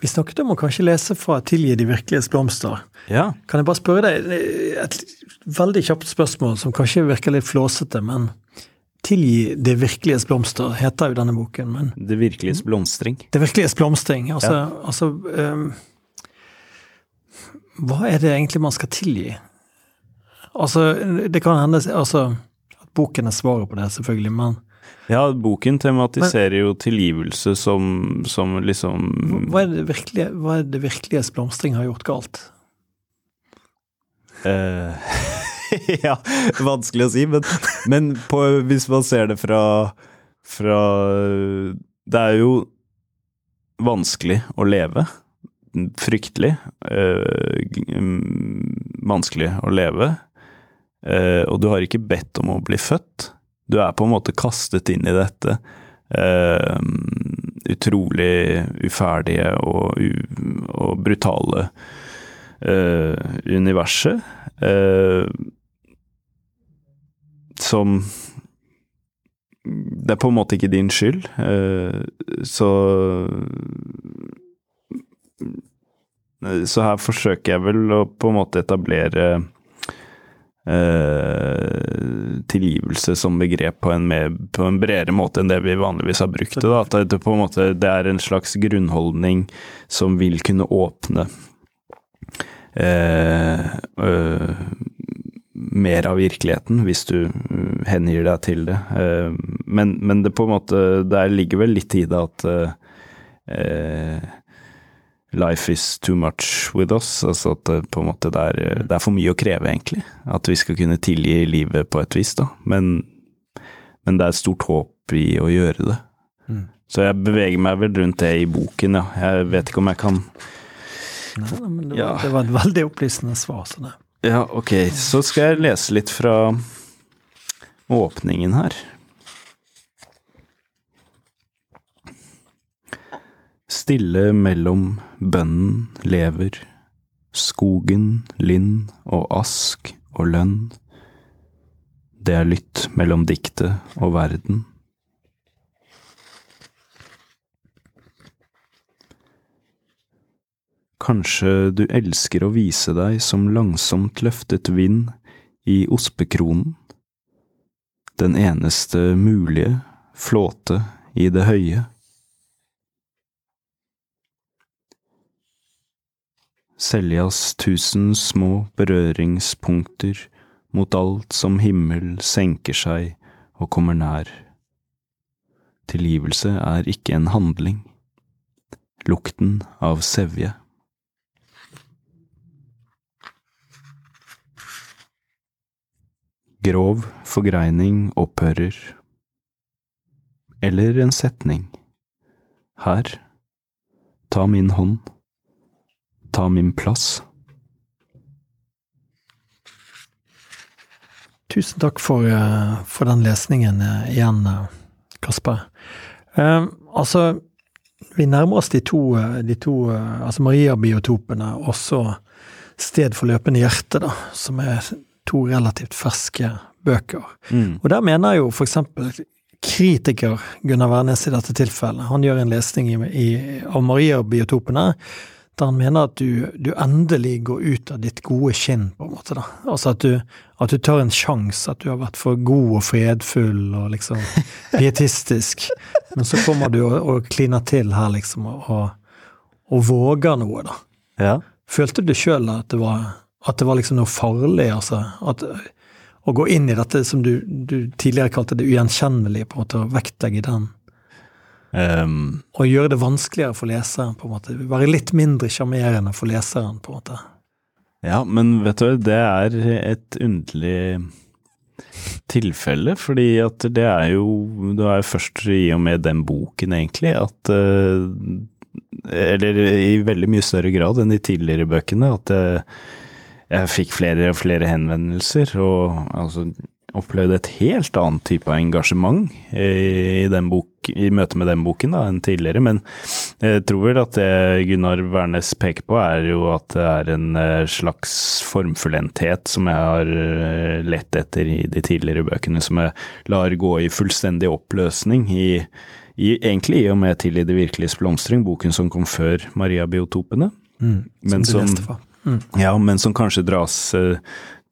Vi snakket om å kanskje lese fra 'Tilgi de virkeliges blomster'. Ja. Kan jeg bare spørre deg et veldig kjapt spørsmål som kanskje virker litt flåsete, men 'Tilgi det virkeliges blomster' heter jo denne boken. Men, det virkeliges blomstring. Det virkeliges blomstring. Altså, ja. altså um, Hva er det egentlig man skal tilgi? Altså, det kan hende altså, at boken er svaret på det, selvfølgelig, men ja, boken tematiserer Men, jo tilgivelse som, som liksom hva er, det virkelige, hva er det virkeliges blomstring har gjort galt? Uh, ja, vanskelig å si, men, men på, hvis man ser det fra, fra Det er jo vanskelig å leve. Fryktelig Øh, vanskelig å leve. Uh, og du har ikke bedt om å bli født. Du er på en måte kastet inn i dette uh, utrolig uferdige og, og brutale uh, universet. Uh, som Det er på en måte ikke din skyld, så Så her forsøker jeg vel å på en måte etablere Uh, tilgivelse som begrep på en, mer, på en, bredere måte enn det vi vanligvis har brukt det. At det, på en måte, det er en slags grunnholdning som vil kunne åpne uh, øh, mer av virkeligheten, hvis du hengir deg til det. Eh, men, men, det på en måte, der ligger vel litt i det at uh, Life is too much with us. Altså at det på en måte det er, det er, for mye å kreve, egentlig. At vi skal kunne tilgi livet på et vis, da. Men, men det er et stort håp i å gjøre det. Mm. Så jeg beveger meg vel rundt det i boken, ja. Jeg vet ikke om jeg kan Nei, men det var, ja. det var et veldig opplysende svar. sånn det. Ja, ok, så skal jeg lese litt fra åpningen her. Stille mellom bønnen lever, skogen, lind og ask og lønn. Det er lytt mellom diktet og verden. Kanskje du elsker å vise deg som langsomt løftet vind i ospekronen, den eneste mulige flåte i det høye. Seljas tusen små berøringspunkter mot alt som himmel senker seg og kommer nær. Tilgivelse er ikke en handling. Lukten av sevje. Grov forgreining opphører. Eller en setning. Her, ta min hånd, ta min plass. Tusen takk for, eh, for den lesningen eh, igjen, eh, Kasper. Eh, altså, vi nærmer oss de to, de to altså Maria-biotopene, også Sted for løpende hjerte, da, som er to relativt ferske bøker. Mm. Og der mener jeg jo for eksempel kritiker Gunnar Wærnes i dette tilfellet, han gjør en lesning i, i, av Maria-biotopene der han mener at du, du, endelig går ut av ditt gode skinn, på en måte. da. Altså at du, at du tar en sjanse, at du har vært for god og fredfull og liksom pietistisk. Men så kommer du og, og kliner til her, liksom, og, og våger noe, da. Ja. Følte du sjøl at, det var- at det var liksom noe farlig, altså? At, å gå inn i dette som du, du tidligere kalte det ugjenkjennelige, på en måte, og vektlegge den? Um, Og gjøre det vanskeligere for leseren, på en måte. Være litt mindre sjarmerende for leseren, på en måte. ja, men vet du, det er et underlig tilfelle, fordi at det er jo Det er først i og med den boken, egentlig, at eh, Eller i veldig mye større grad enn de tidligere bøkene, at eh, jeg fikk flere og flere henvendelser, og altså opplevde et helt annet type engasjement i, den bok, i møte med den boken da, enn tidligere. Men jeg tror vel at det Gunnar Wærnes peker på, er jo at det er en eh, slags formfullendthet som jeg har eh, lett etter i de tidligere bøkene, som jeg lar gå i fullstendig oppløsning i, i egentlig i og med Til i det virkeliges blomstring, boken som kom før Maria-biotopene. Men du som- leste fra. Mm. Ja, men som kanskje dras eh,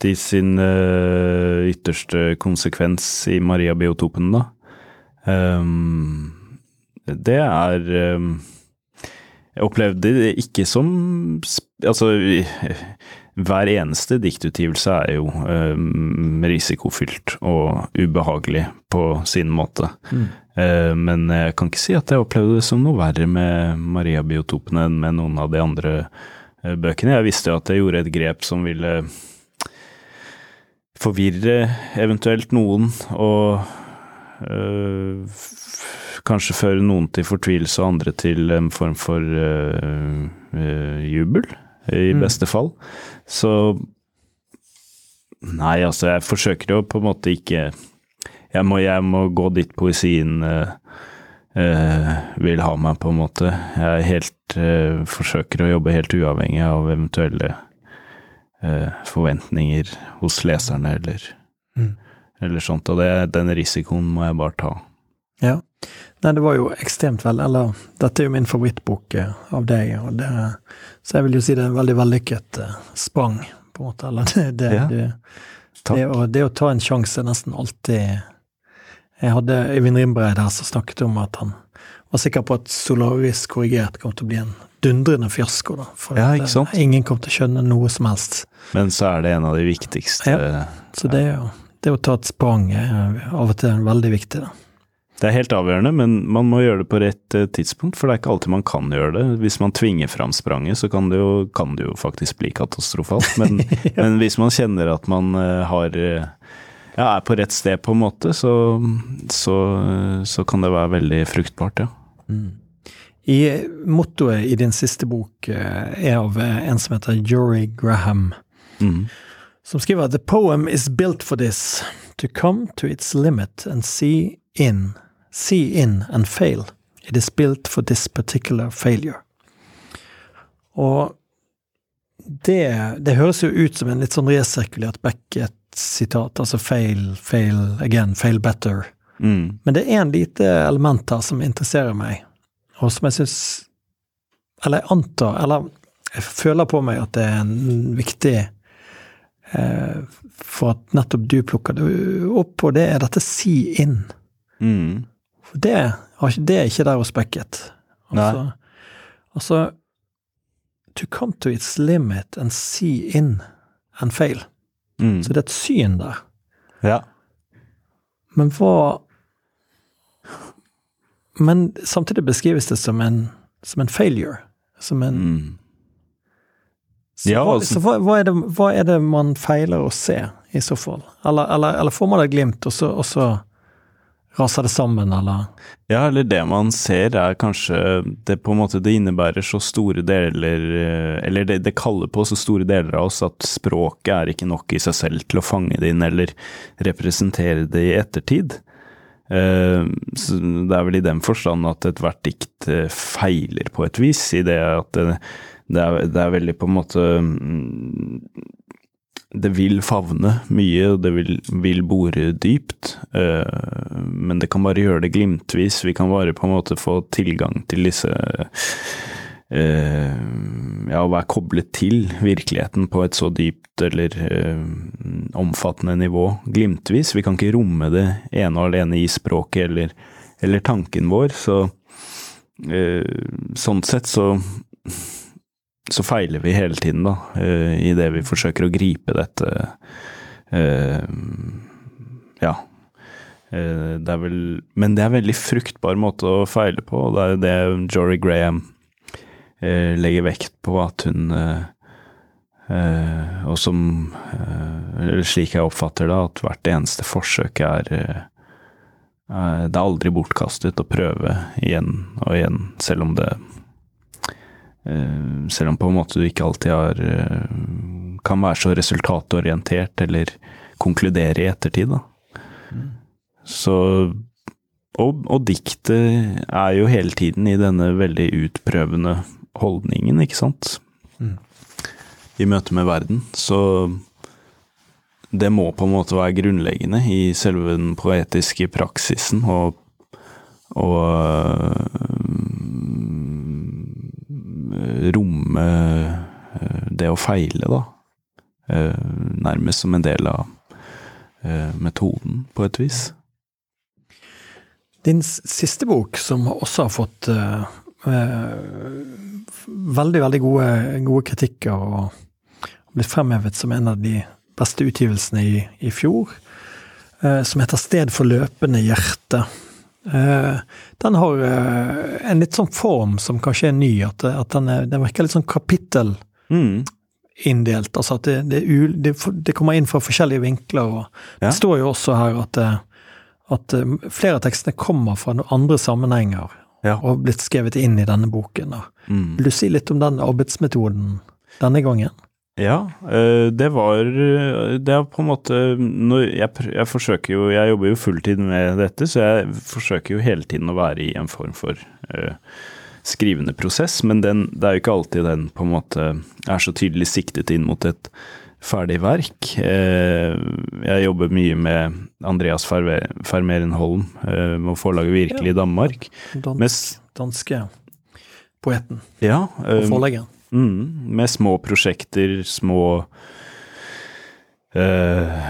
til sin eh, ytterste konsekvens i Maria-biotopen, da. Um, det er um, Jeg opplevde det ikke som Altså, hver eneste diktutgivelse er jo um, risikofylt og ubehagelig på sin måte. Eh, men jeg kan ikke si at jeg opplevde det som noe verre med Maria-biotopene enn med noen av de andre eh, bøkene. Jeg visste jo at jeg gjorde et grep som ville forvirre eventuelt noen, og øh, kanskje føre noen til fortvilelse og andre til en form for øh, øh, jubel, i Mm. beste fall. Så Nei, altså, jeg forsøker jo på en måte ikke Jeg må, jeg må gå dit poesien øh, vil ha meg, på en måte. Jeg helt øh, forsøker å jobbe helt uavhengig av eventuelle eh, forventninger hos leserne, eller, Mm. eller sånt. Og det, den risikoen må jeg bare ta. Ja. Nei, det var jo ekstremt vel Eller, dette er jo min favorittbok eh, av deg, og det, så jeg vil jo si det er en veldig vellykket eh, sprang, på en måte. Eller det, det, Ja. det, det, å, det å ta en sjanse er nesten alltid Jeg hadde Øyvind Rimbreid her som snakket om at han var sikker på at Solaris korrigert kom til å bli en dundrende fiasko, da. For Ja, ikke eh, sant? ingen kom til å skjønne noe som helst. Men så er det en av de viktigste Ja, Så det, er jo, det å ta et sprang er av og til veldig viktig, da. Det er helt avgjørende, men man må gjøre det på rett eh, tidspunkt, for det er ikke alltid man kan gjøre det. Hvis man tvinger fram spranget, så kan det jo, kan det jo faktisk bli katastrofalt. Men, men hvis man kjenner at man eh, har eh, ja, er på rett sted, på en måte, så, så, så kan det være veldig fruktbart, ja. I Mottoet i din siste bok eh, er av en som heter Jory Graham. Mm. som skriver The poem is built for this, to come to its limit and see in, see in and fail. It is built for this particular failure. Og det, det høres jo ut som en litt sånn resirkulert Beckett-sitat, altså fail, fail again, fail better. Mm. Men det er en lite element her som interesserer meg, og som jeg syns Eller jeg antar, eller jeg føler på meg at det er en viktig eh, For at nettopp du plukker det opp, og det er dette si inn. Mm. For det, det er ikke der hos Beckett. Altså, altså To come to its limit and see in and fail. Mm. Så det er et syn der. Ja. Men hva Men samtidig beskrives det som en, som en failure. Som en Mm. Så, Ja, altså- så hva, hva, er det, hva er det man feiler å se, i så fall? Eller, eller, eller får man et glimt, og så, og så raser det sammen, eller Ja, eller det man ser er kanskje Det på en måte det innebærer så store deler eh, Eller det, det kaller på så store deler av oss at språket er ikke nok i seg selv til å fange det inn eller representere det i ettertid. Eh, Så det er vel i den forstand at ethvert dikt eh, feiler på et vis, i det at det, det, er, det er veldig på en måte mm, det vil favne mye, og det vil, vil bore dypt, Uh, men det kan bare gjøre det glimtvis. Vi kan bare på en måte få tilgang til disse uh, Ja, å være koblet til virkeligheten på et så dypt eller uh, omfattende nivå glimtvis. Vi kan ikke romme det ene og alene i språket eller, eller tanken vår, så sånn sett så så feiler vi hele tiden, da, eh, i det vi forsøker å gripe dette uh, Ja. Uh, det er vel Men det er en veldig fruktbar måte å feile på, og det er det Jory Graham legger vekt på, at hun Og som Eller slik jeg oppfatter det, at hvert eneste forsøk er Det er aldri bortkastet å prøve igjen og igjen, selv om det selv om på en måte du ikke alltid har eh, kan være så resultatorientert eller konkludere i ettertid, da. Så og, og diktet er jo hele tiden i denne veldig utprøvende holdningen, ikke sant? Mm. I møte med verden. Så det må på en måte være grunnleggende i selve den poetiske praksisen, og, og romme øh, det å feile, da. Øh, Nærmest som en del av øh, metoden, på et vis. Din siste bok, som også har fått eh, eh, veldig, veldig gode, gode kritikker og blitt fremhevet som en av de beste utgivelsene i, i fjor, eh, som heter Sted for løpende hjerte. Eh, den har eh, en litt sånn form som kanskje er ny, at, at den, er, den virker litt sånn kapittel Mm. Altså at det, det, det, det kommer inn fra forskjellige vinkler. og Ja. Det står jo også her at, eh, at flere av tekstene kommer fra noen andre sammenhenger Ja. og har blitt skrevet inn i denne boken. Mm. Vil du si litt om den arbeidsmetoden denne gangen? Ja, øh, det var øh, Det er på en måte jeg, jeg forsøker jo Jeg jobber jo fulltid med dette, så jeg forsøker jo hele tiden å være i en form for uh, skrivende prosess, men den, det er jo ikke alltid den på en måte er så tydelig siktet inn mot et ferdig verk. Uh, Jeg jobber mye med Andreas Ferve- Fermeren-Holm, uh, med forlaget Virkelig i Danmark. Med, danske poeten ja, og eh, forleggeren. Mm, med små prosjekter, små eh,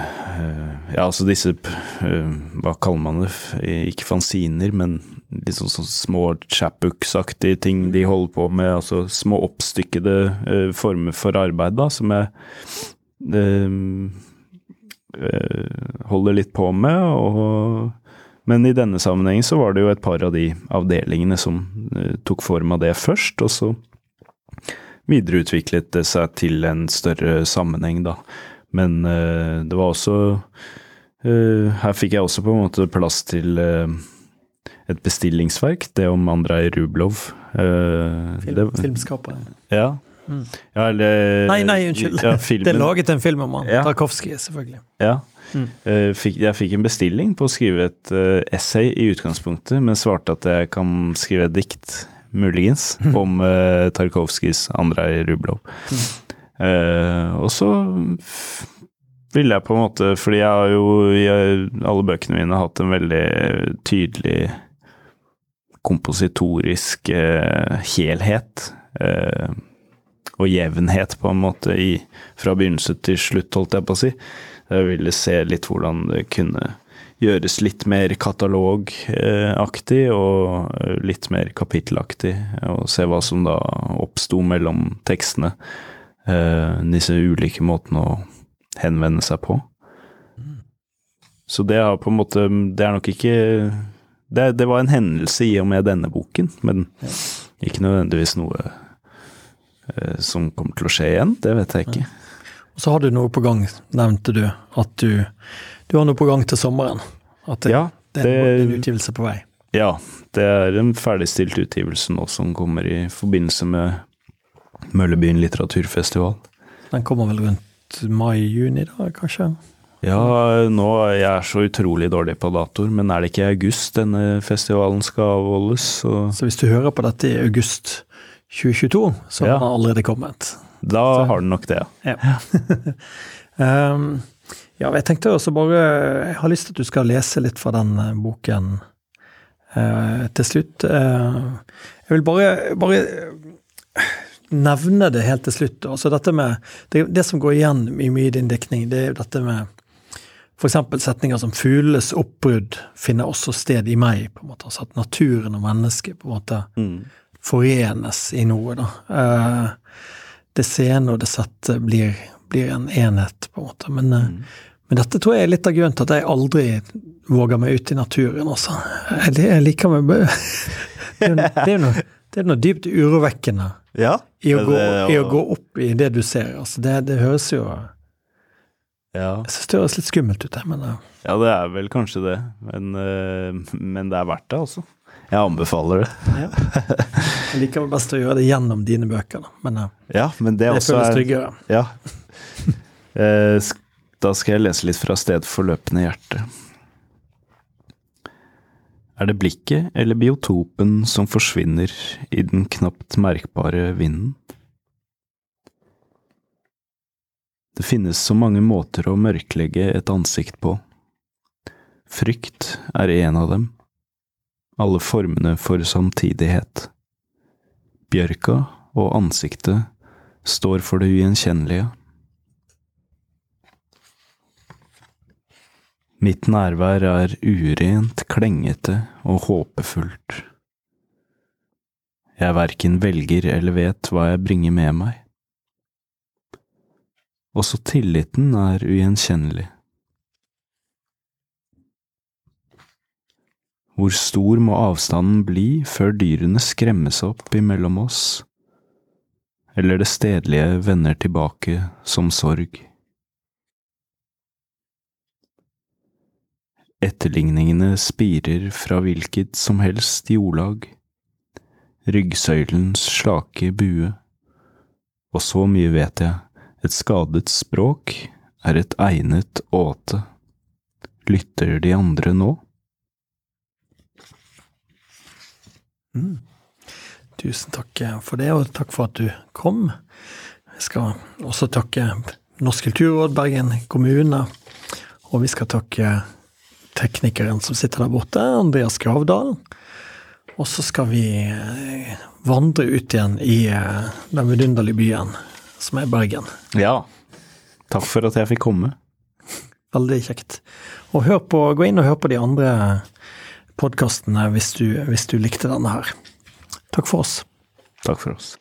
Ja, altså disse uh, Hva kaller man det? Ikke fanziner, men litt sånn, små chapbooks-aktige ting de holder på med. Altså små oppstykkede uh, former for arbeid, da, som jeg holder litt på med. og men i denne sammenhengen så var det jo et par av de avdelingene som tok form av det først, og så videreutviklet det seg til en større sammenheng, da. Men eh, det var også eh, Her fikk jeg også på en måte plass til eh, et bestillingsverk, det om Andrej Rublov. Film, det, filmskaperen. ja, Ja, eller Nei, nei, unnskyld. Ja, Det er laget en film om han. Ja. Tarkovskij, selvfølgelig. Ja. Mm. Fikk, jeg fikk en bestilling på å skrive et essay i utgangspunktet, men svarte at jeg kan skrive et dikt, muligens, om uh, Tarkovskijs Andrej Rublov. Uh, og så ville jeg på en måte Fordi jeg har jo i alle bøkene mine hatt en veldig tydelig kompositorisk uh, helhet. Uh, og jevnhet, på en måte, i, fra begynnelse til slutt, holdt jeg på å si. Jeg ville se litt hvordan det kunne gjøres litt mer katalogaktig og litt mer kapittelaktig, og se hva som da oppsto mellom tekstene. eh, Disse ulike måtene å henvende seg på. Så det har på en måte Det er nok ikke Det, det var en hendelse i og med denne boken, men ikke nødvendigvis noe eh, som kommer til å skje igjen. Det vet jeg ikke. Og så har du noe på gang, nevnte du. At du, du har noe på gang til sommeren. At det, Ja, det, er en- utgivelse på vei. Ja, det er en ferdigstilt utgivelse nå som kommer i forbindelse med Møllebyen litteraturfestival. Den kommer vel rundt mai-juni, da, kanskje? Ja, nå er jeg så utrolig dårlig på datoer, men er det ikke i august denne festivalen skal avholdes? Så Så hvis du hører på dette i august 2022, så Ja. har den allerede kommet. da har den nok det. Ja. um, ja, jeg tenkte også bare Jeg har lyst til at du skal lese litt fra den eh, boken eh, til slutt. Eh, jeg vil bare, bare eh, nevne det helt til slutt. Altså dette med det, det som går igjen i mye i din diktning, det er jo dette med f.eks. setninger som 'fuglenes oppbrudd finner også sted i meg'. på en måte, altså At naturen og mennesket på en måte forenes i noe. da. Eh, det sene og det sette blir, blir en enhet, på en måte. Men, mm. men dette tror jeg er litt av grunnen til at jeg aldri våger meg ut i naturen, også. Jeg, jeg liker meg Det er jo- noe, det er noe dypt urovekkende Ja. i å, gå, det- i å gå opp i det du ser. Altså, det, det høres jo Ja. Jeg syns det høres litt skummelt ut, men eh, ja, det er vel kanskje det, men, eh, men det er verdt det, altså. Jeg anbefaler det. ja. jeg liker vel best å gjøre det gjennom dine bøker, da. Men eh, Ja, men det, det føles er tryggere. Ja. Eh, Da skal jeg lese litt fra Sted for løpende hjerte. Er det blikket eller biotopen som forsvinner i den knapt merkbare vinden? Det finnes så mange måter å mørklegge et ansikt på. Frykt er en av dem. Alle formene for samtidighet. Bjørka og ansiktet står for det ugjenkjennelige. Mitt nærvær er urent, klengete og håpefullt. Jeg verken velger eller vet hva jeg bringer med meg. Også tilliten er ugjenkjennelig. Hvor stor må avstanden bli før dyrene skremmes opp imellom oss, eller det stedlige vender tilbake som sorg? Etterligningene spirer fra hvilket som helst jordlag, ryggsøylens slake bue, og så mye vet jeg, et skadet språk er et egnet åte. Lytter de andre nå? Tusen takk for det, og takk for at du kom. Jeg skal også takke Norsk kulturråd, Bergen kommune, og vi skal takke teknikeren som sitter der borte, Andreas Gravdal. Og så skal vi eh, vandre ut igjen i eh, den vidunderlige byen som er Bergen. Ja. Takk for at jeg fikk komme. Veldig kjekt. Og på, gå inn og hør på de andre podkastene hvis, du- hvis du likte denne her. Takk for oss. Takk for oss.